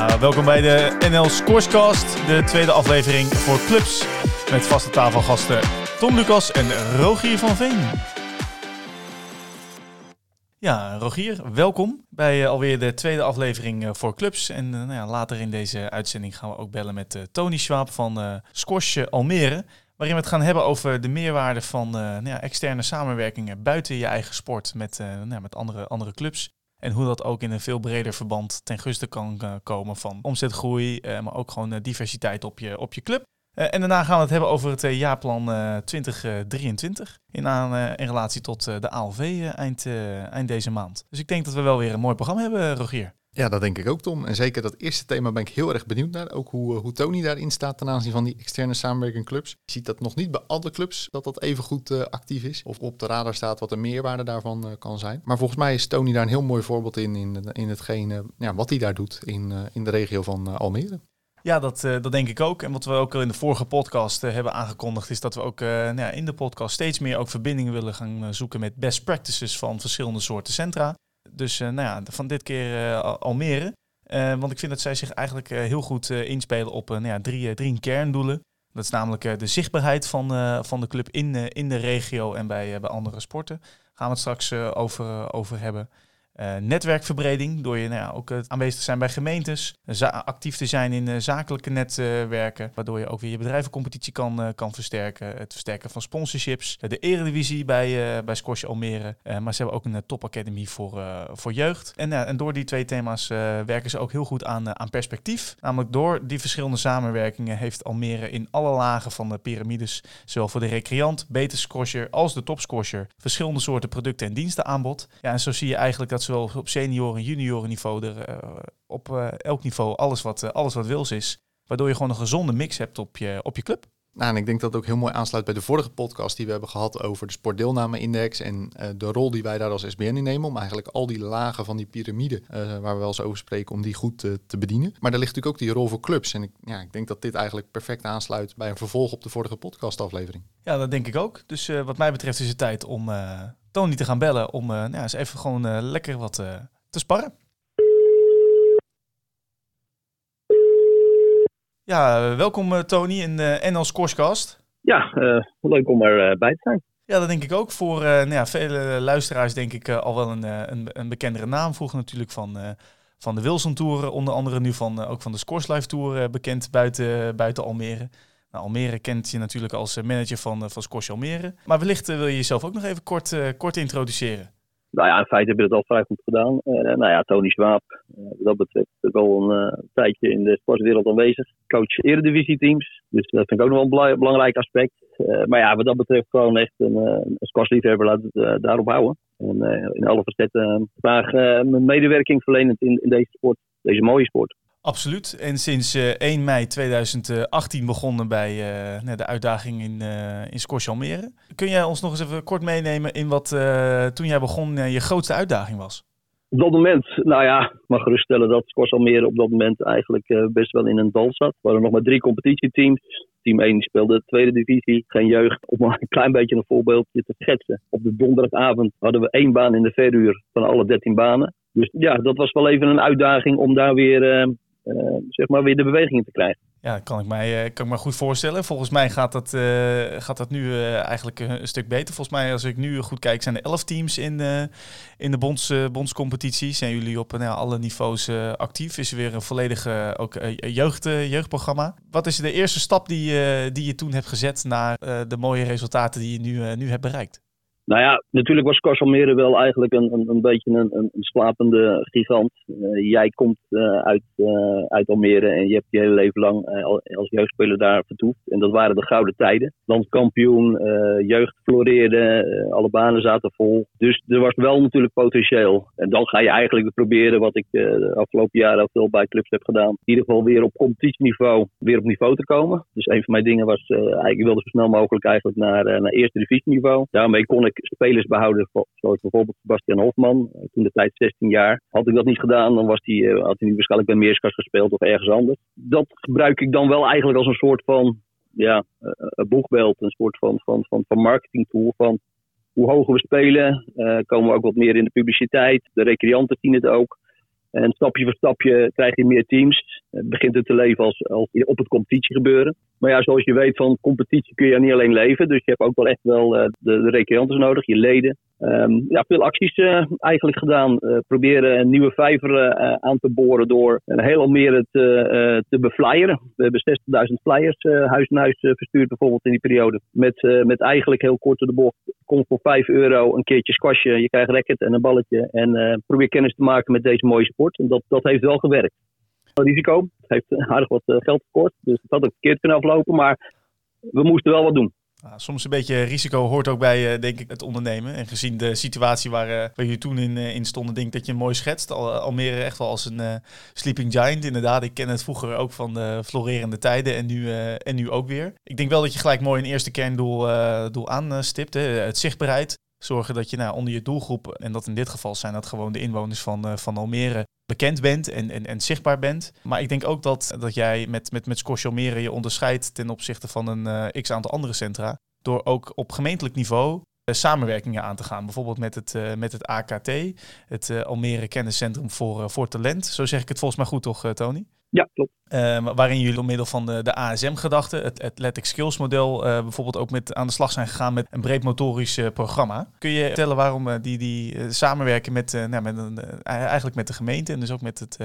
Welkom bij de NL Scorescast, de tweede aflevering voor clubs. Met vaste tafelgasten Tom Lucas en Rogier van Veen. Ja, Rogier, welkom bij uh, alweer de tweede aflevering uh, voor clubs. En uh, nou ja, later in deze uitzending gaan we ook bellen met Tony Schwab van Squash Almere. Waarin we het gaan hebben over de meerwaarde van nou ja, externe samenwerkingen buiten je eigen sport met, nou, met andere, andere clubs. En hoe dat ook in een veel breder verband ten gunste kan komen van omzetgroei, maar ook gewoon diversiteit op je, op je club. En daarna gaan we het hebben over het jaarplan uh, 2023 in, aan, in relatie tot de ALV eind, eind deze maand. Dus ik denk dat we wel weer een mooi programma hebben, Rogier. Ja, dat denk ik ook, Tom. En zeker dat eerste thema ben ik heel erg benieuwd naar. Ook hoe, hoe Tony daarin staat ten aanzien van die externe samenwerking clubs. Je ziet dat nog niet bij alle clubs dat dat even goed actief is. Of op de radar staat wat de meerwaarde daarvan kan zijn. Maar volgens mij is Tony daar een heel mooi voorbeeld in, in, in hetgene ja, wat hij daar doet in, in de regio van Almere. Ja, dat, dat denk ik ook. En wat we ook al in de vorige podcast hebben aangekondigd, is dat we ook nou ja, in de podcast steeds meer ook verbindingen willen gaan zoeken met best practices van verschillende soorten centra. Dus nou ja, van dit keer Almere. want ik vind dat zij zich eigenlijk heel goed inspelen op nou ja, drie, drie kerndoelen. Dat is namelijk de zichtbaarheid van, van de club in, in de regio en bij, bij andere sporten. Daar gaan we het straks over, over hebben. Uh, netwerkverbreding, door je nou ja, ook uh, aanwezig te zijn bij gemeentes, actief te zijn in uh, zakelijke netwerken, waardoor je ook weer je bedrijvencompetitie kan, kan versterken. Het versterken van sponsorships, de eredivisie bij, bij Almere. maar ze hebben ook een topacademie voor, voor jeugd. En, en door die twee thema's werken ze ook heel goed aan, aan perspectief. Namelijk door die verschillende samenwerkingen heeft Almere in alle lagen van de piramides, zowel voor de recreant, beter squasher als de topsquasher, verschillende soorten producten en diensten aanbod. Ja, en zo zie je eigenlijk dat zowel op senioren, junioren niveau, er, uh, op uh, elk niveau alles wat, uh, alles wat wils is. Waardoor je gewoon een gezonde mix hebt op je, op je club. Nou, en ik denk dat het ook heel mooi aansluit bij de vorige podcast die we hebben gehad over de sportdeelname-index en uh, de rol die wij daar als SBN in nemen om eigenlijk al die lagen van die piramide uh, waar we wel eens over spreken, om die goed te bedienen. Maar daar ligt natuurlijk ook die rol voor clubs. En ik, ja, ik denk dat dit eigenlijk perfect aansluit bij een vervolg op de vorige podcastaflevering. Ja, dat denk ik ook. Dus wat mij betreft is het tijd om Tony te gaan bellen om nou, eens even gewoon lekker wat te sparren. Ja, welkom uh, Tony in de NL Scorescast. Ja, uh, leuk om erbij te zijn. Ja, dat denk ik ook. Voor nou ja, vele luisteraars denk ik al wel een, een, een, bekendere naam. Vroeger natuurlijk van, van de Wilson Tour, onder andere nu van, ook van de Scores Live Tour bekend buiten, buiten Almere. Nou, Almere kent je natuurlijk als manager van, van Scores Almere. Maar wellicht wil je jezelf ook nog even kort, kort introduceren. Nou ja, in feite hebben we het al vrij goed gedaan. Uh, nou ja, Tony Swaap, uh, wat dat betreft, is wel een uh, tijdje in de sportwereld aanwezig. Coach eredivisie-teams, dus dat vind ik ook nog wel een belangrijk aspect. maar ja, wat dat betreft gewoon echt een, een squashliefhebber, laat het daarop houden. En in alle facetten graag mijn medewerking verlenend in, in deze sport, deze mooie sport. Absoluut. En sinds uh, 1 mei 2018 begonnen bij uh, de uitdaging in, uh, in. Kun jij ons nog eens even kort meenemen in wat toen jij begon je grootste uitdaging was? Op dat moment, nou ja, mag geruststellen dat Squash Almere op dat moment eigenlijk best wel in een dal zat. Er waren nog maar drie competitieteams. Team 1 speelde de tweede divisie, geen jeugd. Om een klein beetje een voorbeeldje te schetsen. Op de donderdagavond hadden we één baan in de verhuur van alle 13 banen. Dus ja, dat was wel even een uitdaging om daar weer zeg maar weer de beweging te krijgen. Ja, kan ik mij, uh, kan ik me goed voorstellen. Volgens mij gaat dat, uh, gaat dat nu eigenlijk een stuk beter. Volgens mij, als ik nu goed kijk, zijn er elf teams in, in de bonds, bondscompetitie. Zijn jullie op nou, alle niveaus actief? Is er weer een volledige ook, jeugd, jeugdprogramma? Wat is de eerste stap die, die je toen hebt gezet naar de mooie resultaten die je nu, nu hebt bereikt? Nou ja, natuurlijk was Cors Almere wel eigenlijk een, een, een beetje een, een, slapende gigant. Uh, jij komt uh, uit, uh, uit Almere en je hebt je hele leven lang als jeugdspeler daar vertoefd. En dat waren de gouden tijden. Landkampioen, jeugd floreerde, alle banen zaten vol. Dus er was wel natuurlijk potentieel. En dan ga je eigenlijk proberen, wat ik de afgelopen jaren al veel bij clubs heb gedaan. In ieder geval weer op competitieniveau, weer op niveau te komen. Dus een van mijn dingen was, ik wilde zo snel mogelijk eigenlijk naar, naar eerste divisieniveau. Daarmee kon ik spelers behouden, zoals bijvoorbeeld Sebastian Hofman, eh, toen de tijd 16 jaar. Had ik dat niet gedaan, dan was die, eh, had hij nu waarschijnlijk bij Meerskas gespeeld of ergens anders. Dat gebruik ik dan wel eigenlijk als een soort van ja, een boegbeeld, een soort van, van, van, van marketing tool. Van hoe hoger we spelen, komen we ook wat meer in de publiciteit. De recreanten zien het ook. En stapje voor stapje krijg je meer teams. Het begint het te leven als, als op het competitie gebeuren. Maar ja, zoals je weet, van competitie kun je niet alleen leven. Dus je hebt ook wel echt wel uh, de, de recreanten nodig, je leden. Um, ja, veel acties uh, eigenlijk gedaan. Proberen nieuwe vijver aan te boren door een heel Almere te, te beflyeren. We hebben 60.000 flyers huis naar huis verstuurd bijvoorbeeld in die periode. Met, met eigenlijk heel kort de bocht. Kom voor 5 euro een keertje squashen. Je krijgt racket en een balletje. En probeer kennis te maken met deze mooie sport. En dat, dat heeft wel gewerkt risico. Heeft aardig wat geld gekort. Dus het had ook verkeerd kunnen aflopen. Maar we moesten wel wat doen. Soms een beetje risico hoort ook bij, uh, denk ik, het ondernemen. En gezien de situatie waar, uh, waar jullie toen in, uh, in stonden, denk ik dat je mooi schetst. Al, Almere echt wel als een sleeping giant. Inderdaad, ik ken het vroeger ook van de florerende tijden en nu, en nu ook weer. Ik denk wel dat je gelijk mooi een eerste kerndoel doel aanstipt. Hè? Het zichtbaarheid. Zorgen dat je nou, onder je doelgroep, en dat in dit geval zijn dat gewoon de inwoners van, van Almere, bekend bent en, en, en zichtbaar bent. Maar ik denk ook dat, dat jij met, met, met Almere je onderscheidt ten opzichte van een uh, x aantal andere centra. Door ook op gemeentelijk niveau uh, samenwerkingen aan te gaan. Bijvoorbeeld met het, met het AKT, het Almere Kenniscentrum voor, voor Talent. Zo zeg ik het volgens mij goed toch, Tony? Ja, klopt. Uh, waarin jullie door middel van de, de ASM-gedachte, het Athletic Skills model, uh, bijvoorbeeld ook met aan de slag zijn gegaan met een breed motorisch uh, programma. Kun je vertellen waarom die, die samenwerken met, nou, met eigenlijk met de gemeente en dus ook met het,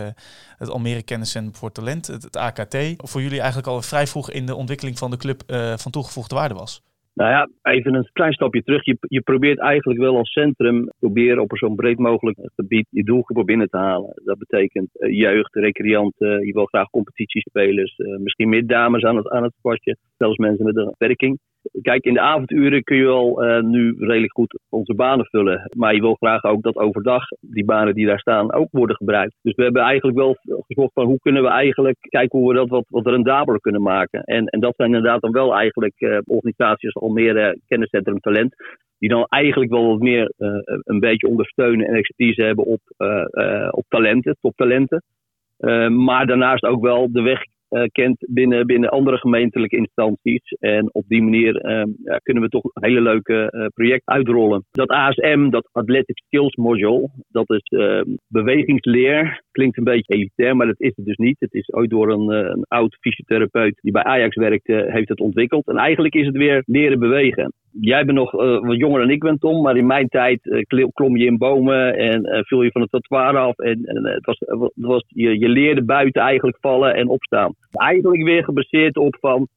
het Almere Kenniscentrum voor Talent, het, het, AKT, voor jullie eigenlijk al vrij vroeg in de ontwikkeling van de club van toegevoegde waarde was? Nou ja, even een klein stapje terug. Je, je probeert eigenlijk wel als centrum proberen op zo'n breed mogelijk gebied je doelgroepen binnen te halen. Dat betekent uh, jeugd, recreanten, je wil graag competitiespelers, uh, misschien meer dames aan het, aan het sportje, zelfs mensen met een beperking. Kijk, in de avonduren kun je wel uh, nu redelijk goed onze banen vullen. Maar je wil graag ook dat overdag die banen die daar staan ook worden gebruikt. Dus we hebben eigenlijk wel gezocht van hoe kunnen we eigenlijk kijken hoe we dat wat, wat rendabeler kunnen maken. En, en dat zijn inderdaad dan wel eigenlijk uh, organisaties als Almere Kenniscentrum Talent. Die dan eigenlijk wel wat meer uh, een beetje ondersteunen en expertise hebben op, op talenten, toptalenten. maar daarnaast ook wel de weg uh, kent binnen, binnen andere gemeentelijke instanties. En op die manier uh, ja, kunnen we toch een hele leuke uh, project uitrollen. Dat ASM, dat Athletic Skills Module, dat is ehm, bewegingsleer. Klinkt een beetje elitair, maar dat is het dus niet. Het is ooit door een, eh, een oud fysiotherapeut die bij Ajax werkte, heeft het ontwikkeld. En eigenlijk is het weer leren bewegen jij bent nog uh, wat jonger dan ik ben, Tom. Maar in mijn tijd uh, klom je in bomen en uh, viel je van het trottoir af. En, het was, het was, je, je leerde buiten eigenlijk vallen en opstaan. Eigenlijk weer gebaseerd op van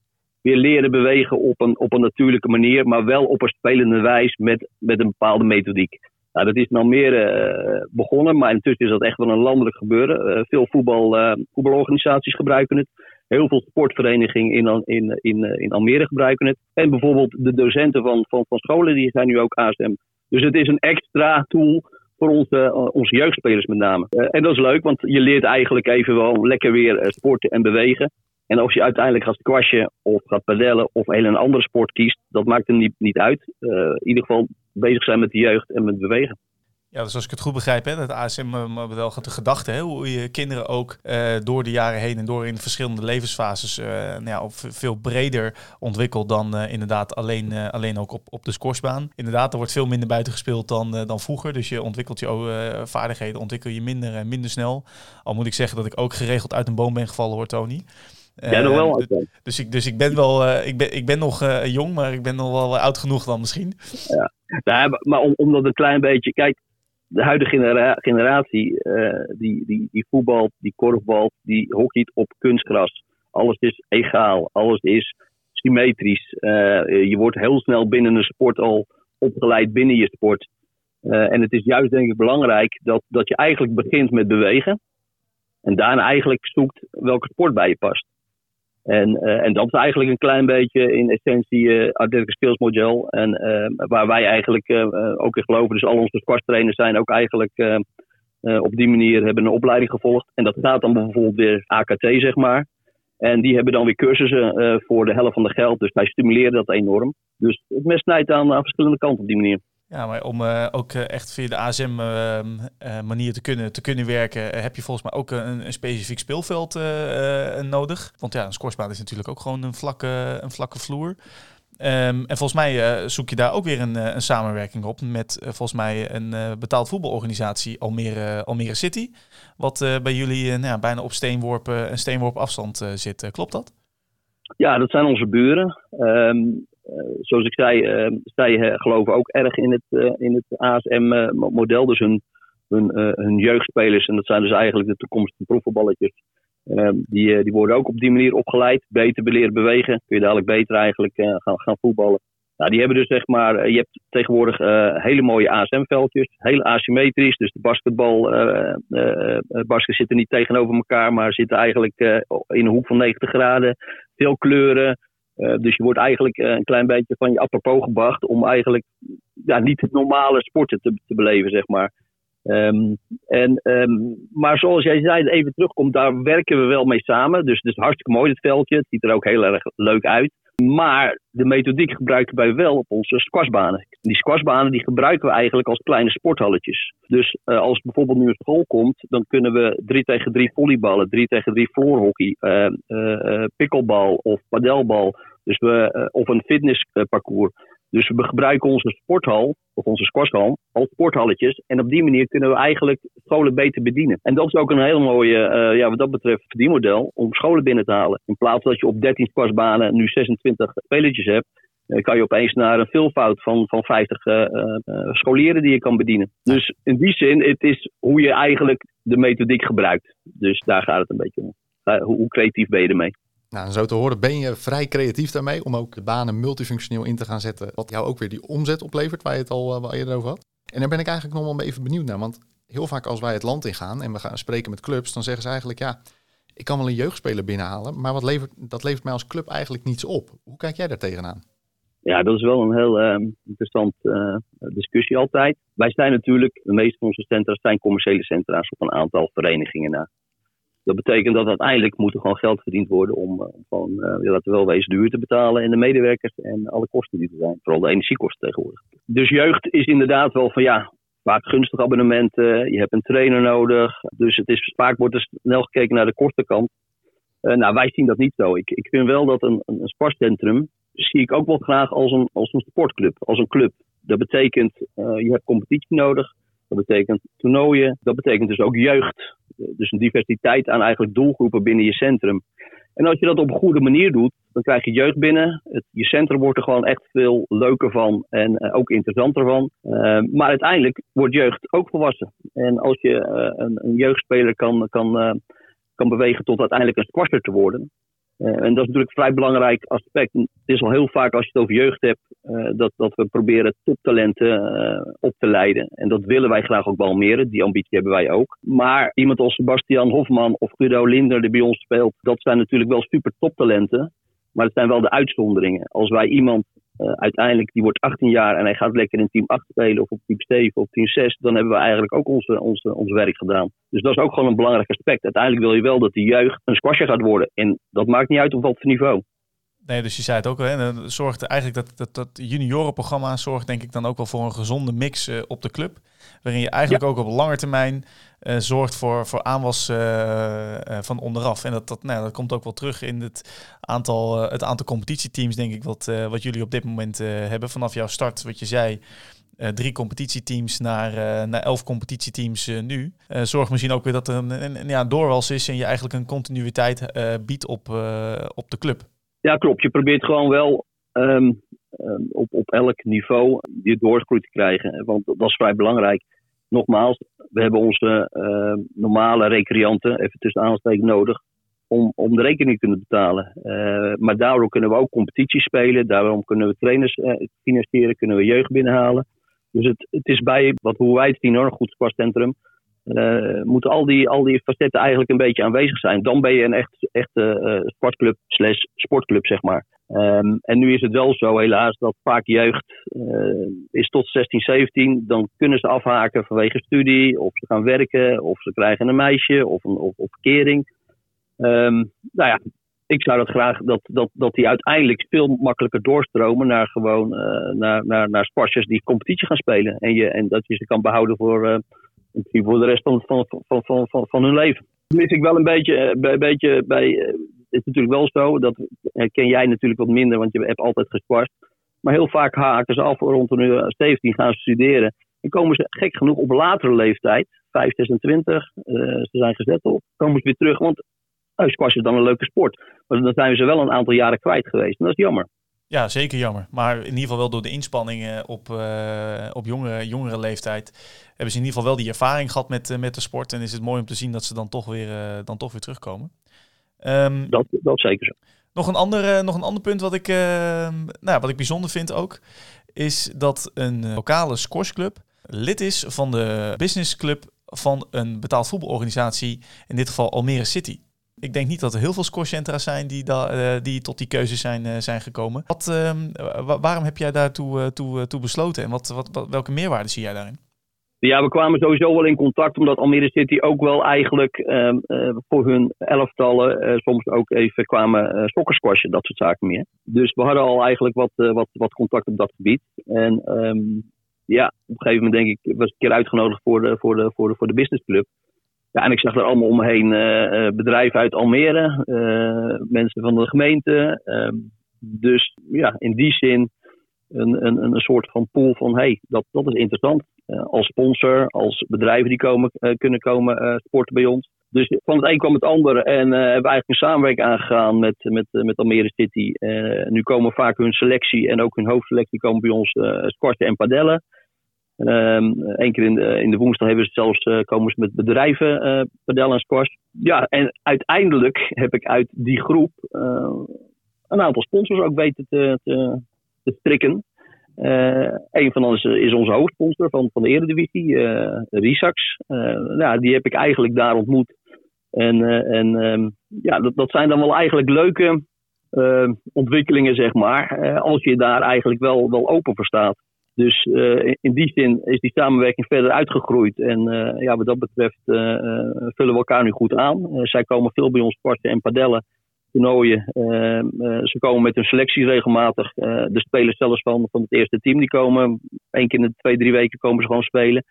weer leren bewegen op een, op een natuurlijke manier. Maar wel op een spelende wijze met, met een bepaalde methodiek. Nou, dat is nou meer begonnen, maar intussen is dat echt wel een landelijk gebeuren. veel voetbal, voetbalorganisaties gebruiken het. Heel veel sportverenigingen in, in, in, eh, in Almere gebruiken het. En bijvoorbeeld de docenten van, van, van scholen die zijn nu ook ASM. Dus het is een extra tool voor onze, eh, onze jeugdspelers met name. Uh, en dat is leuk, want je leert eigenlijk even wel lekker weer sporten en bewegen. En als je uiteindelijk gaat squashen of gaat padellen of een andere sport kiest, dat maakt er niet, niet uit. In ieder geval bezig zijn met de jeugd en met bewegen. Ja, dus als ik het goed begrijp, hè, dat ASM-model gaat de gedachte, hè, hoe je kinderen ook uh, door de jaren heen en door in verschillende levensfases uh, nou ja, op veel breder ontwikkelt dan uh, inderdaad alleen, alleen ook op, op de scoresbaan. Inderdaad, er wordt veel minder buiten gespeeld dan, dan vroeger, dus je ontwikkelt je vaardigheden, ontwikkel je minder, minder snel. Al moet ik zeggen dat ik ook geregeld uit een boom ben gevallen hoor, Tony. Ja, nog wel. Dus, dus, ik, dus ik ben wel, ik ben, ik ben nog jong, maar ik ben nog wel oud genoeg dan misschien. Ja, ja maar om, omdat een klein beetje, kijk, de huidige genera generatie, uh, die, die, die voetbalt, die korfbalt, die hockeyt op kunstgras. Alles is egaal, alles is symmetrisch. Uh, je wordt heel snel binnen een sport al opgeleid binnen je sport. Uh, en het is juist denk ik belangrijk dat, dat je eigenlijk begint met bewegen. En daarna eigenlijk zoekt welke sport bij je past. En, uh, en dat is eigenlijk een klein beetje in essentie uh, athletic skills model. En uh, waar wij eigenlijk ook in geloven. Dus al onze squashtrainers zijn ook eigenlijk op die manier hebben een opleiding gevolgd. En dat gaat dan bijvoorbeeld weer AKT, zeg maar. En die hebben dan weer cursussen voor de helft van de geld. Dus wij stimuleren dat enorm. Dus het mes snijdt aan, aan verschillende kanten op die manier. Ja, maar om uh, ook uh, echt via de ASM-manier ehm, uh, te, kunnen, te kunnen werken, heb je volgens mij ook een, een specifiek speelveld nodig. Want ja, een scoresbaan is natuurlijk ook gewoon een vlakke, een vlakke vloer. Ehm, en volgens mij zoek je daar ook weer een, een samenwerking op met volgens mij een betaald voetbalorganisatie Almere, Almere City. Wat bij jullie nou ja, bijna op steenworp, een steenworp afstand zit. klopt dat? Ja, dat zijn onze buren. Ehm, zoals ik zei, zij geloven ook erg in het, in het ASM-model. dus hun, hun, hun jeugdspelers, en dat zijn dus eigenlijk de toekomstige proefballetjes die, eh, die worden ook op die manier opgeleid. Beter leren bewegen. Kun je dadelijk beter eigenlijk gaan, gaan voetballen. Nou, die hebben dus zeg maar, eh, je hebt tegenwoordig hele mooie ASM-veldjes, heel asymmetrisch. Dus de basketbal, uh, zitten niet tegenover elkaar, maar zitten eigenlijk in een hoek van 90 graden. Veel kleuren. Dus je wordt eigenlijk een klein beetje van je apropos gebracht om eigenlijk ja, niet het normale sporten te, te beleven, zeg maar. Um, en, um, maar zoals jij zei, even terugkomt, daar werken we wel mee samen. Dus het is hartstikke mooi, het veldje. Het ziet er ook heel erg leuk uit. Maar de methodiek gebruiken wij wel op onze squashbanen. Die squashbanen die gebruiken we eigenlijk als kleine sporthalletjes. Dus uh, als bijvoorbeeld nu een school komt, dan kunnen we 3 tegen 3 volleyballen, 3 tegen 3 floorhockey, uh, of padelbal. Dus we, of een fitnessparcours. Dus we gebruiken onze sporthal, of onze squashhal, als sporthalletjes. En op die manier kunnen we eigenlijk scholen beter bedienen. En dat is ook een heel mooie, uh, ja, wat dat betreft, verdienmodel om scholen binnen te halen. In plaats dat je op 13 squashbanen nu 26 spelertjes hebt, uh, kan je opeens naar een veelvoud van, van 50 uh, eh, scholieren die je kan bedienen. Dus in die zin, het is hoe je eigenlijk de methodiek gebruikt. Dus daar gaat het een beetje om. hoe creatief ben je ermee? Nou, zo te horen ben je vrij creatief daarmee om ook de banen multifunctioneel in te gaan zetten. Wat jou ook weer die omzet oplevert, waar je het al uh, eerder over had. En daar ben ik eigenlijk nog wel even benieuwd naar. Want heel vaak als wij het land ingaan en we gaan spreken met clubs, dan zeggen ze eigenlijk ja, ik kan wel een jeugdspeler binnenhalen, maar wat levert, dat levert mij als club eigenlijk niets op. Hoe kijk jij daar tegenaan? Ja, dat is wel een heel uh, discussie altijd. Wij zijn natuurlijk, de meeste van onze centra zijn commerciële centra's op een aantal verenigingen na. Dat betekent dat uiteindelijk moet er gewoon geld verdiend worden om, eh, gewoon, uh, laten we wel wezen, duur te betalen. En de medewerkers en alle kosten die er zijn. Vooral de energiekosten tegenwoordig. Dus jeugd is inderdaad wel van ja, vaak gunstig abonnementen. Je hebt een trainer nodig. Dus het is, vaak wordt er snel gekeken naar de kostenkant. Uh, nou, wij zien dat niet zo. Ik, ik vind wel dat een, een, sportcentrum zie ik ook wel graag als een, als een sportclub, als een club. Dat betekent, je hebt competitie nodig. Dat betekent toernooien. Dat betekent dus ook jeugd. Dus een diversiteit aan eigenlijk doelgroepen binnen je centrum. En als je dat op een goede manier doet, dan krijg je jeugd binnen. Het, je centrum wordt er gewoon echt veel leuker van en uh, ook interessanter van. Uh, maar uiteindelijk wordt jeugd ook volwassen. En als je uh, een, een, jeugdspeler kan, kan, kan bewegen tot uiteindelijk een squasher te worden, uh, en dat is natuurlijk een vrij belangrijk aspect. Het is al heel vaak als je het over jeugd hebt, uh, dat, dat we proberen toptalenten uh, op te leiden. En dat willen wij graag ook balmeren. Die ambitie hebben wij ook. Maar iemand als Sebastian Hofman of Guido Linder die bij ons speelt, dat zijn natuurlijk wel super toptalenten. Maar het zijn wel de uitzonderingen. Als wij iemand uh, uiteindelijk, die wordt 18 jaar en hij gaat lekker in team 8 spelen of op team 7 of team 6, dan hebben we eigenlijk ook onze, onze, ons werk gedaan. Dus dat is ook gewoon een belangrijk aspect. Uiteindelijk wil je wel dat de jeugd een squasher gaat worden. En dat maakt niet uit op wat niveau. Nee, dus je zei het ook al. Zorgt eigenlijk dat, dat, dat juniorenprogramma zorgt denk ik dan ook wel voor een gezonde mix uh, op de club. Waarin je eigenlijk ook op lange termijn uh, zorgt voor, voor aanwas uh, van onderaf. En dat, dat, nou, dat komt ook wel terug in het aantal, het aantal competitieteams, denk ik, wat, wat jullie op dit moment hebben. Vanaf jouw start, wat je zei, drie competitieteams naar, naar elf competitieteams nu. zorgt misschien ook weer dat er een, een, een ja, doorwals is en je eigenlijk een continuïteit biedt op, op de club. Ja, klopt. Je probeert gewoon wel um, um, op, op elk niveau je doorgroei te krijgen. Want dat is vrij belangrijk. Nogmaals, we hebben onze uh, normale recreanten, even tussen aanstekens, nodig om, om de rekening te kunnen betalen. Uh, maar daardoor kunnen we ook competities spelen. Daarom kunnen we trainers uh, financieren, kunnen we jeugd binnenhalen. Dus het, het is bij, wat, hoe wij het zien hoor, een goed sportcentrum. Uh, moeten al die, al die facetten eigenlijk een beetje aanwezig zijn. Dan ben je een echt, echte uh, sportclub slash sportclub, zeg maar. Um, en nu is het wel zo, helaas, dat vaak jeugd is tot 16, 17. Dan kunnen ze afhaken vanwege studie, of ze gaan werken, of ze krijgen een meisje, of een of, of kering. Um, nou ja, ik zou dat graag, dat, dat, dat die uiteindelijk veel makkelijker doorstromen naar gewoon, naar, naar, naar sporters die competitie gaan spelen. En, je, en dat je ze kan behouden voor voor de rest van, van, van, van, van, hun leven. mis ik wel een beetje, eh, een beetje bij. Eh, het is natuurlijk wel zo, dat herken jij natuurlijk wat minder, want je hebt altijd gesquashed. Maar heel vaak haken ze af rond de 17 gaan ze studeren. En komen ze gek genoeg op latere leeftijd, 5, 26, ze zijn gezet op, komen ze weer terug. Want uh, squash is dan een leuke sport. Maar dan zijn ze wel een aantal jaren kwijt geweest. En dat is jammer. Ja, zeker jammer. Maar in ieder geval wel door de inspanningen op, uh, op jongere, jongere leeftijd hebben ze in ieder geval wel die ervaring gehad met, uh, met de sport. En is het mooi om te zien dat ze dan toch weer, uh, dan toch weer terugkomen. Um, dat, dat zeker zo. Nog een ander, nog een ander punt wat ik, nou, wat ik bijzonder vind ook, is dat een lokale squashclub lid is van de businessclub van een betaald voetbalorganisatie, in dit geval Almere City. Ik denk niet dat er heel veel scorecentra zijn die, uh, die tot die keuze zijn, uh, zijn gekomen. Wat, uh, waarom heb jij daartoe toe, toe besloten en wat, wat, welke meerwaarde zie jij daarin? Ja, we kwamen sowieso wel in contact omdat Almere City ook wel eigenlijk ehm, voor hun elftallen soms ook even kwamen uh, squashen, dat soort zaken meer. Dus we hadden al eigenlijk wat, wat, wat contact op dat gebied. En um, ja, op een gegeven moment denk ik, was ik een keer uitgenodigd voor de, voor de, voor de, voor de businessclub. Ja, en ik zag er allemaal omheen uh, bedrijven uit Almere, uh, mensen van de gemeente. Uh, dus ja, in die zin een, een, een soort van pool van hey, dat, dat is interessant. als sponsor, als bedrijven die komen, kunnen komen sporten bij ons. Dus van het een kwam het andere en hebben we eigenlijk een samenwerking aangegaan met, met, met Almere City. nu komen vaak hun selectie en ook hun hoofdselectie komen bij ons squatten en padellen. Eén keer in de, in de woensdag hebben ze zelfs uh, komen ze met bedrijven, uh, padel en squash. Ja, en uiteindelijk heb ik uit die groep uh, een aantal sponsors ook weten te, te, strikken. een van ons is onze hoofdsponsor van, van de Eredivisie, uh, Risax. ja, die heb ik eigenlijk daar ontmoet. En, en um, ja, dat, dat zijn dan wel eigenlijk leuke ontwikkelingen, zeg maar. als je daar eigenlijk wel, wel open voor staat. Dus uh, in die zin is die samenwerking verder uitgegroeid. En uh, ja, wat dat betreft uh, vullen we elkaar nu goed aan. zij komen veel bij ons sporten en padellen, toernooien. ze komen met hun selecties regelmatig. de spelers zelfs van, van het eerste team die komen. één keer in de twee, drie weken komen ze gewoon spelen.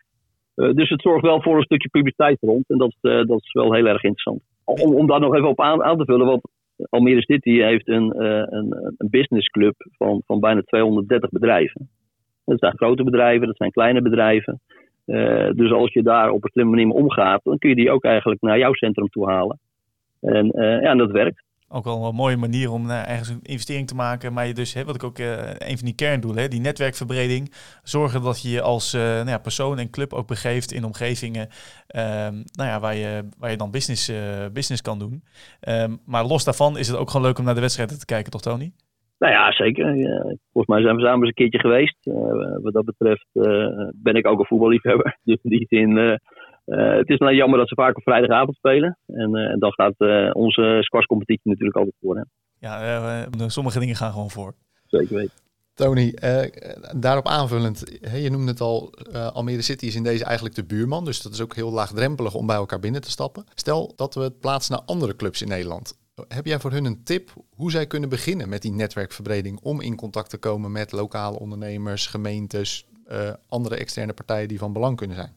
dus het zorgt wel voor een stukje publiciteit rond. En dat, dat is wel heel erg interessant. Om, om daar nog even op aan, aan te vullen. Want Almere City heeft een, een, een businessclub van, van bijna 230 bedrijven. Dat zijn grote bedrijven, dat zijn kleine bedrijven. Uh, dus als je daar op een slimme manier mee omgaat, dan kun je die ook eigenlijk naar jouw centrum toe halen. En uh, ja, dat werkt. Ook al een mooie manier om uh, ergens een investering te maken. Maar je dus, hè, wat ik ook een van die kerndoelen, hè, die netwerkverbreding. Zorgen dat je je als nou ja, persoon en club ook begeeft in omgevingen ehm, nou ja, waar, je, waar je dan business, business kan doen. Ehm, maar los daarvan is het ook gewoon leuk om naar de wedstrijden te kijken, toch Tony? Nou ja, zeker. volgens mij zijn we samen eens een keertje geweest. Uh, wat dat betreft uh, ben ik ook een voetballiefhebber. Dus in die zin, uh, het is nou jammer dat ze vaak op vrijdagavond spelen. En dan gaat onze squashcompetitie natuurlijk altijd voor. Hè. Ja, sommige dingen gaan gewoon voor. Zeker weten. Tony, daarop aanvullend, hè, je noemde het al, Almere City is in deze eigenlijk de buurman. Dus dat is ook heel laagdrempelig om bij elkaar binnen te stappen. Stel dat we het plaatsen naar andere clubs in Nederland. Heb jij voor hun een tip hoe zij kunnen beginnen met die netwerkverbreding om in contact te komen met lokale ondernemers, gemeentes, uh, andere externe partijen die van belang kunnen zijn?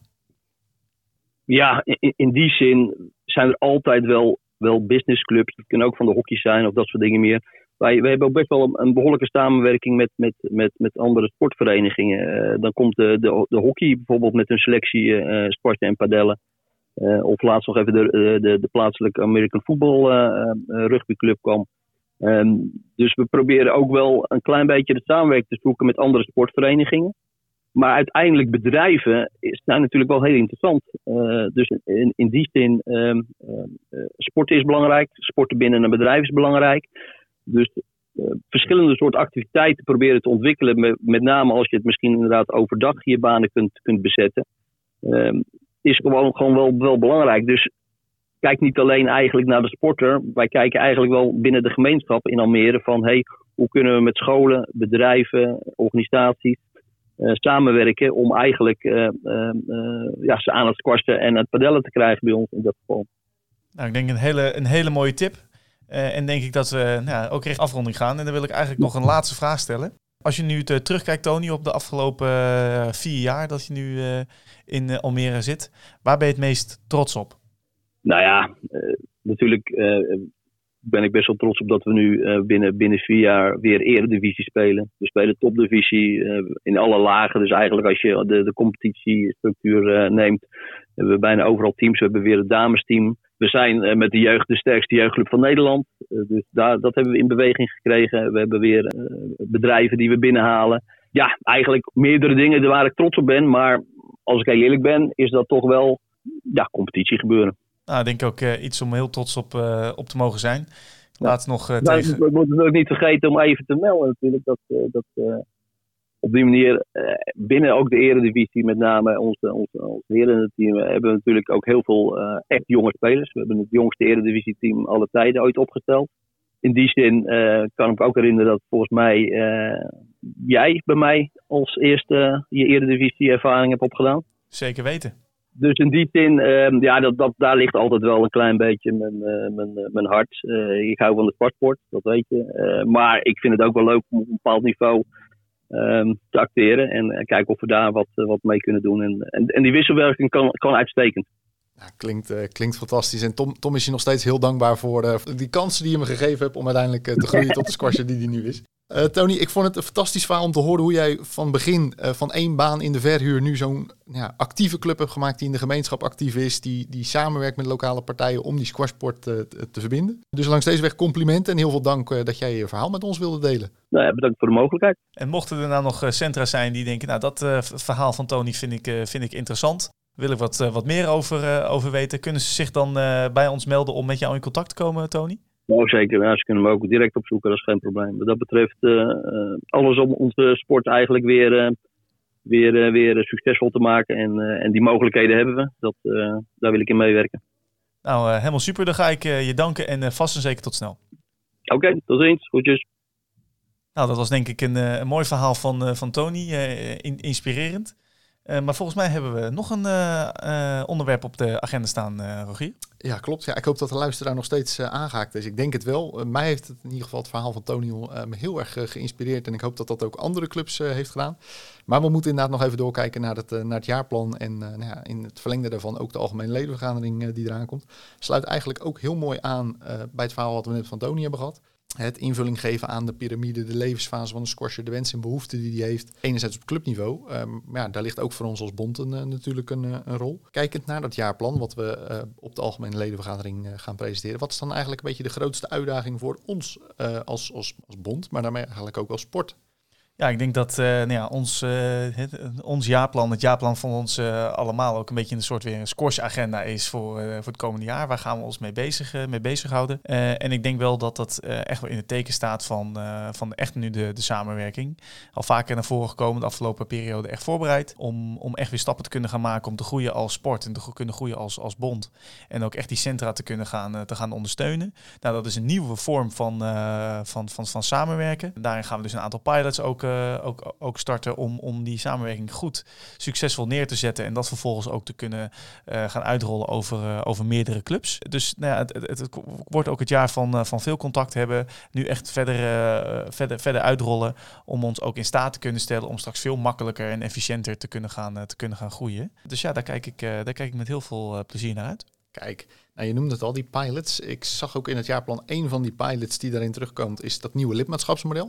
Ja, in, die zin zijn er altijd wel, wel businessclubs. Het kunnen ook van de hockey zijn of dat soort dingen meer. Wij, wij hebben ook best wel een, behoorlijke samenwerking met, met, met, met andere sportverenigingen. Uh, dan komt de, de, de, hockey bijvoorbeeld met hun selectie uh, sporten en padellen. Uh, of laatst nog even de, eh, de, de plaatselijke American Football uh, rugbyclub kwam. Um, dus we proberen ook wel een klein beetje de samenwerking te zoeken met andere sportverenigingen. Maar uiteindelijk bedrijven zijn natuurlijk wel heel interessant. Dus in, in die zin, um, uh, sport is belangrijk. Sporten binnen een bedrijf is belangrijk. Dus verschillende soorten activiteiten proberen te ontwikkelen. Met, name als je het misschien inderdaad overdag je banen kunt, kunt bezetten. Um, is gewoon, gewoon wel, wel belangrijk. Dus kijk niet alleen eigenlijk naar de sporter. Wij kijken eigenlijk wel binnen de gemeenschap in Almere van hey, hoe kunnen we met scholen, bedrijven, organisaties uh, samenwerken om eigenlijk uh, uh, ja, ze aan het squasten en het padellen te krijgen bij ons in dat geval. Nou, ik denk een hele, een hele mooie tip. en denk ik dat we nou, ook recht afronding gaan. En dan wil ik eigenlijk nog een laatste vraag stellen. Als je nu terugkijkt, Tony, op de afgelopen vier jaar dat je nu in eh, Almere zit. Waar ben je het meest trots op? Nou ja, natuurlijk ben ik best wel trots op dat we nu binnen, binnen vier jaar weer eredivisie spelen. We spelen topdivisie in alle lagen. Dus eigenlijk als je de, de competitiestructuur neemt, hebben we bijna overal teams. We hebben weer het damesteam. We zijn met de jeugd de sterkste jeugdclub van Nederland. dus daar, dat hebben we in beweging gekregen. We hebben weer bedrijven die we binnenhalen. Ja, eigenlijk meerdere dingen waar ik trots op ben. Maar als ik heel eerlijk ben, is dat toch wel ja, competitie gebeuren. Nou, ik denk ook uh, iets om heel trots op, uh, op te mogen zijn. Laat nog uh, nou, tegen... Ik moet het ook niet vergeten om even te melden natuurlijk. Dat, dat op die manier binnen ook de eredivisie, met name onze, onze, onze herenteam, hebben we natuurlijk ook heel veel echt jonge spelers. We hebben het jongste eredivisie team alle tijden ooit opgesteld. In die zin kan ik ook herinneren dat volgens mij jij bij mij als eerste je eredivisie ervaring hebt opgedaan. Zeker weten. Dus in die zin, uh, ja, dat, dat, daar ligt altijd wel een klein beetje mijn, mijn, mijn hart. Ik hou van de sportsport, dat weet je. maar ik vind het ook wel leuk om op een bepaald niveau um, te acteren. En kijken of we daar wat, wat mee kunnen doen. En, en, en die wisselwerking kan, kan uitstekend. Ja, klinkt, klinkt fantastisch. En Tom, Tom is je nog steeds heel dankbaar voor die kansen die je me gegeven hebt om uiteindelijk te groeien tot de squasher die hij nu is. Uh, Tony, ik vond het een fantastisch verhaal om te horen hoe jij van begin uh, van één baan in de verhuur nu zo'n ja, actieve club hebt gemaakt die in de gemeenschap actief is, die, die samenwerkt met lokale partijen om die squashsport uh, te verbinden. Dus langs deze weg complimenten en heel veel dank dat jij je verhaal met ons wilde delen. Nou ja, bedankt voor de mogelijkheid. En mochten er nou nog centra zijn die denken, nou dat verhaal van Tony vind ik, vind ik interessant, wil ik wat, wat meer over, over weten, kunnen ze zich dan bij ons melden om met jou in contact te komen, Tony? Nou, zeker. Ja, ze kunnen me ook direct opzoeken, dat is geen probleem. Wat dat betreft, alles om onze sport eigenlijk weer, weer, weer succesvol te maken. En, en die mogelijkheden hebben we. Dat, daar wil ik in meewerken. Nou, helemaal super. Dan ga ik je danken en vast en zeker tot snel. Oké, okay, tot ziens. Goedjes. Nou, dat was denk ik een, een mooi verhaal van, van Tony. inspirerend. Maar volgens mij hebben we nog een onderwerp op de agenda staan, Rogier. Ja, klopt. Ja, ik hoop dat de luisteraar nog steeds aangehaakt is. Ik denk het wel. Mij heeft het in ieder geval het verhaal van Tony me heel erg geïnspireerd. En ik hoop dat dat ook andere clubs heeft gedaan. Maar we moeten inderdaad nog even doorkijken naar het, naar het jaarplan. En nou ja, in het verlengde daarvan ook de algemene ledenvergadering die eraan komt. Sluit eigenlijk ook heel mooi aan bij het verhaal wat we net van Tony hebben gehad het invulling geven aan de piramide, de levensfase van de squasher, de wensen en behoeften die hij heeft. Enerzijds op clubniveau, maar ja, daar ligt ook voor ons als bond een, eh, natuurlijk een, eh, een, rol. Kijkend naar dat jaarplan, wat we uh, op de algemene ledenvergadering gaan presenteren. Wat is dan eigenlijk een beetje de grootste uitdaging voor ons als, als, als bond, maar daarmee eigenlijk ook als sport? Ja, ik denk dat uh, nou ja, ons, het, ons jaarplan, het jaarplan van ons uh, allemaal ook een beetje een soort weer een squash-agenda is voor, voor het komende jaar. Waar gaan we ons mee, bezig, mee bezighouden? en ik denk wel dat dat echt wel in het teken staat van, van echt nu de, de samenwerking. Al vaker naar voren gekomen de afgelopen periode echt voorbereid om, om echt weer stappen te kunnen gaan maken om te groeien als sport en te kunnen groeien als, als bond. En ook echt die centra te kunnen gaan, te gaan ondersteunen. Nou, dat is een nieuwe vorm van, van, van, van samenwerken. Daarin gaan we dus een aantal pilots ook uh, ook, ook starten om, om die samenwerking goed succesvol neer te zetten. En dat vervolgens ook te kunnen uh, gaan uitrollen over, uh, over meerdere clubs. Dus nou ja, het, het, wordt ook het jaar van, van veel contact hebben. Nu echt verder, verder, verder uitrollen om ons ook in staat te kunnen stellen om straks veel makkelijker en efficiënter te kunnen gaan, te kunnen gaan groeien. Dus ja, daar kijk ik, daar kijk ik met heel veel plezier naar uit. Kijk, nou, je noemde het al, die pilots. Ik zag ook in het jaarplan een van die pilots die daarin terugkomt, is dat nieuwe lidmaatschapsmodel.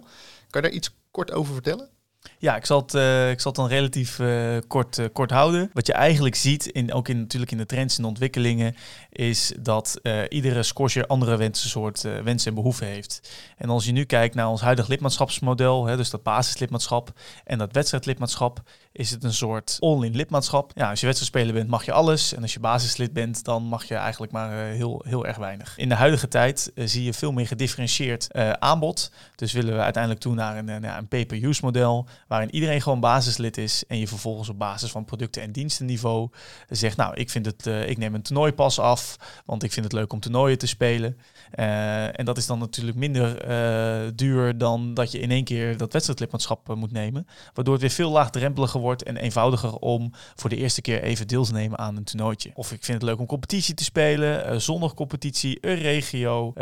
Kan je daar iets kort over vertellen? Ja, ik zal het, uh, ik zal het dan relatief uh, kort, uh, kort houden. Wat je eigenlijk ziet, in, ook in, natuurlijk in de trends en ontwikkelingen, is dat iedere squasher andere wensensoort wensen en behoeften heeft. En als je nu kijkt naar ons huidig lidmaatschapsmodel, hè, dus dat basislidmaatschap en dat wedstrijdlidmaatschap, is het een soort all-in lidmaatschap. Ja, als je wedstrijdspeler bent, mag je alles. En als je basislid bent, dan mag je eigenlijk maar heel, heel erg weinig. In de huidige tijd zie je veel meer gedifferentieerd aanbod. Dus willen we uiteindelijk toe naar een, een pay-per-use model waarin iedereen gewoon basislid is en je vervolgens op basis van producten- en dienstenniveau zegt, nou, ik, vind het, uh, ik neem een toernooipas af, want ik vind het leuk om toernooien te spelen. Uh, en dat is dan natuurlijk minder uh, duur dan dat je in één keer dat wedstrijdlidmaatschap moet nemen, waardoor het weer veel laagdrempeliger wordt en eenvoudiger om voor de eerste keer even deel te nemen aan een toernooitje. Of ik vind het leuk om competitie te spelen, zondagcompetitie, een regio,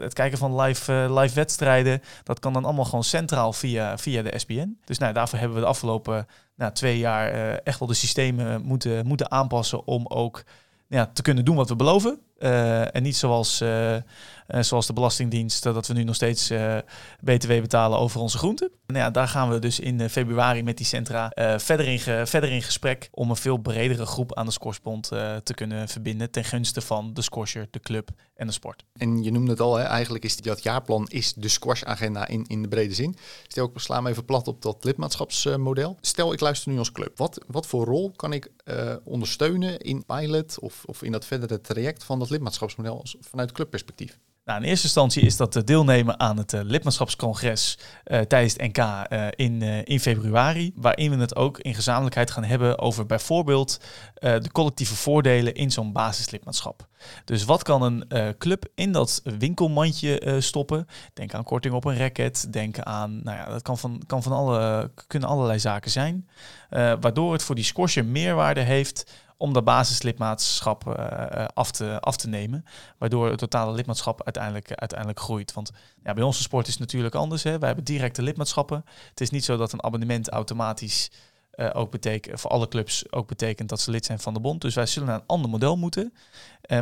het kijken van live, live wedstrijden, dat kan dan allemaal gewoon centraal via, via de Dus nou, daarvoor hebben we de afgelopen nou, twee jaar uh, echt wel de systemen moeten, moeten aanpassen om ook ja, te kunnen doen wat we beloven. En niet zoals uh, zoals de Belastingdienst, dat we nu nog steeds BTW betalen over onze groenten. Nou ja, daar gaan we dus in februari met die centra verder, in verder in gesprek om een veel bredere groep aan de Scoresbond te kunnen verbinden ten gunste van de squasher, de club en de sport. En je noemde het al, hè, eigenlijk is dat jaarplan is de squash-agenda in, in de brede zin. Stel, ik sla me even plat op dat lidmaatschapsmodel. Stel, ik luister nu als club. Wat, wat voor rol kan ik ondersteunen in pilot of, of in dat verdere traject van dat lidmaatschapsmodel vanuit clubperspectief? Nou, in eerste instantie is dat deelnemen aan het uh, lidmaatschapscongres uh, tijdens het NK in, in februari. Waarin we het ook in gezamenlijkheid gaan hebben over bijvoorbeeld de collectieve voordelen in zo'n basislidmaatschap. Dus wat kan een club in dat winkelmandje stoppen? Denk aan korting op een racket. Denk aan, nou ja, dat kan van, kan van alle, kunnen allerlei zaken zijn. waardoor het voor die squasher meerwaarde heeft om dat basislidmaatschap uh, af, te, af te nemen. Waardoor het totale lidmaatschap uiteindelijk, uiteindelijk groeit. Want ja, bij onze sport is het natuurlijk anders. Hè. Wij hebben directe lidmaatschappen. Het is niet zo dat een abonnement automatisch uh, ook betekent, voor alle clubs ook betekent dat ze lid zijn van de bond. Dus wij zullen naar een ander model moeten.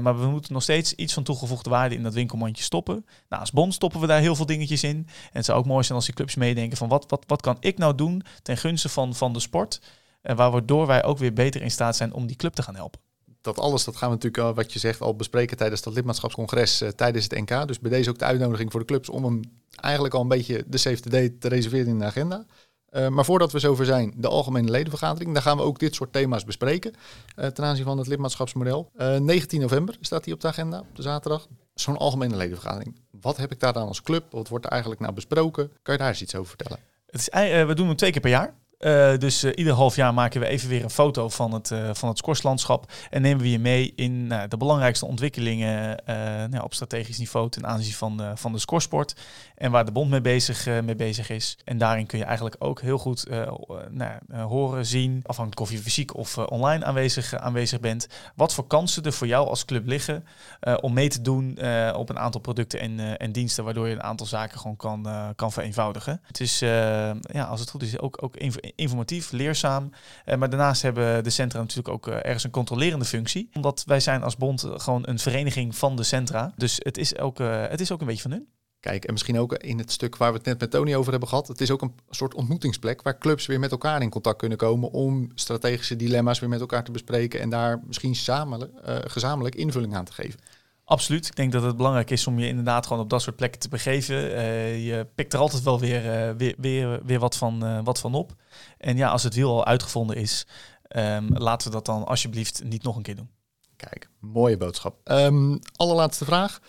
Maar we moeten nog steeds iets van toegevoegde waarde in dat winkelmandje stoppen. Nou, als bond stoppen we daar heel veel dingetjes in. En het zou ook mooi zijn als die clubs meedenken van wat, wat, wat kan ik nou doen ten gunste van, van de sport. En waardoor wij ook weer beter in staat zijn om die club te gaan helpen. Dat alles, dat gaan we natuurlijk, wat je zegt, al bespreken tijdens dat lidmaatschapscongres, uh, tijdens het NK. Dus bij deze ook de uitnodiging voor de clubs om hem eigenlijk al een beetje de safety day te reserveren in de agenda. Uh, maar voordat we zover zijn, de algemene ledenvergadering, daar gaan we ook dit soort thema's bespreken uh, ten aanzien van het lidmaatschapsmodel. 19 november staat die op de agenda, op de zaterdag. Zo'n algemene ledenvergadering. Wat heb ik daar dan als club? Wat wordt er eigenlijk nou besproken? Kan je daar eens iets over vertellen? Het is, we doen hem twee keer per jaar. Uh, dus uh, ieder half jaar maken we even weer een foto van het, uh, van het scoreslandschap. En nemen we je mee in nou, de belangrijkste ontwikkelingen nou, op strategisch niveau ten aanzien van, van de scoresport. En waar de bond mee bezig, mee bezig is. En daarin kun je eigenlijk ook heel goed nou, horen, zien, afhankelijk of je fysiek of online aanwezig, aanwezig bent. Wat voor kansen er voor jou als club liggen om mee te doen op een aantal producten en, en diensten. Waardoor je een aantal zaken gewoon kan, kan vereenvoudigen. Het is, ja, als het goed is, ook, ook informatief, leerzaam. Uh, maar daarnaast hebben de centra natuurlijk ook uh, ergens een controlerende functie. Omdat wij zijn als bond gewoon een vereniging van de centra. Dus het is ook, uh, het is ook een beetje van hun. Kijk, en misschien ook in het stuk waar we het net met Tony over hebben gehad. Het is ook een soort ontmoetingsplek waar clubs weer met elkaar in contact kunnen komen om strategische dilemma's weer met elkaar te bespreken en daar misschien samen, gezamenlijk invulling aan te geven. Absoluut. Ik denk dat het belangrijk is om je inderdaad gewoon op dat soort plekken te begeven. Uh, je pikt er altijd wel weer, uh, weer, weer, weer wat, van, wat van op. En ja, als het wiel al uitgevonden is, um, laten we dat dan alsjeblieft niet nog een keer doen. Kijk, mooie boodschap. Um, allerlaatste vraag.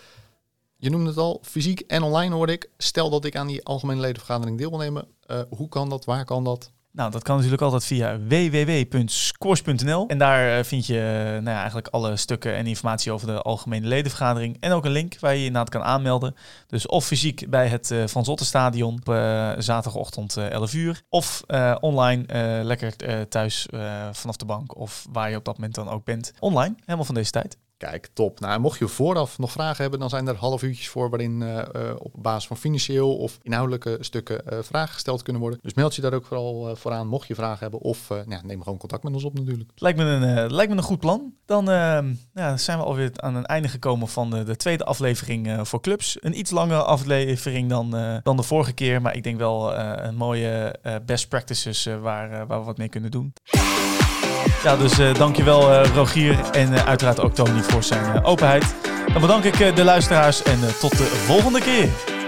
Je noemde het al, fysiek en online hoorde ik. Stel dat ik aan die algemene ledenvergadering deel wil nemen. hoe kan dat? Waar kan dat? Nou, dat kan natuurlijk altijd via www.scores.nl. En daar eh, vind je eh, nou ja, eigenlijk alle stukken en informatie over de algemene ledenvergadering. En ook een link waar je je inderdaad kan aanmelden. Dus of fysiek bij het uh, Van Zottenstadion op zaterdagochtend 11 uur. Of online lekker thuis vanaf de bank of waar je op dat moment dan ook bent. Online, helemaal van deze tijd. Kijk, top. Nou, mocht je vooraf nog vragen hebben, dan zijn er half uurtjes voor waarin uh, op basis van financieel of inhoudelijke stukken uh, vragen gesteld kunnen worden. Dus meld je daar ook vooral uh, voor aan, mocht je vragen hebben. Of nou, neem gewoon contact met ons op natuurlijk. Lijkt me een, lijkt me een goed plan. Dan ja, zijn we alweer aan een einde gekomen van de, de tweede aflevering voor clubs. Een iets langere aflevering dan, dan de vorige keer, maar ik denk wel een mooie best practices waar, waar we wat mee kunnen doen. Ja, dus uh, dankjewel uh, Rogier en uh, uiteraard ook Tony voor zijn openheid. Dan bedank ik de luisteraars en tot de volgende keer.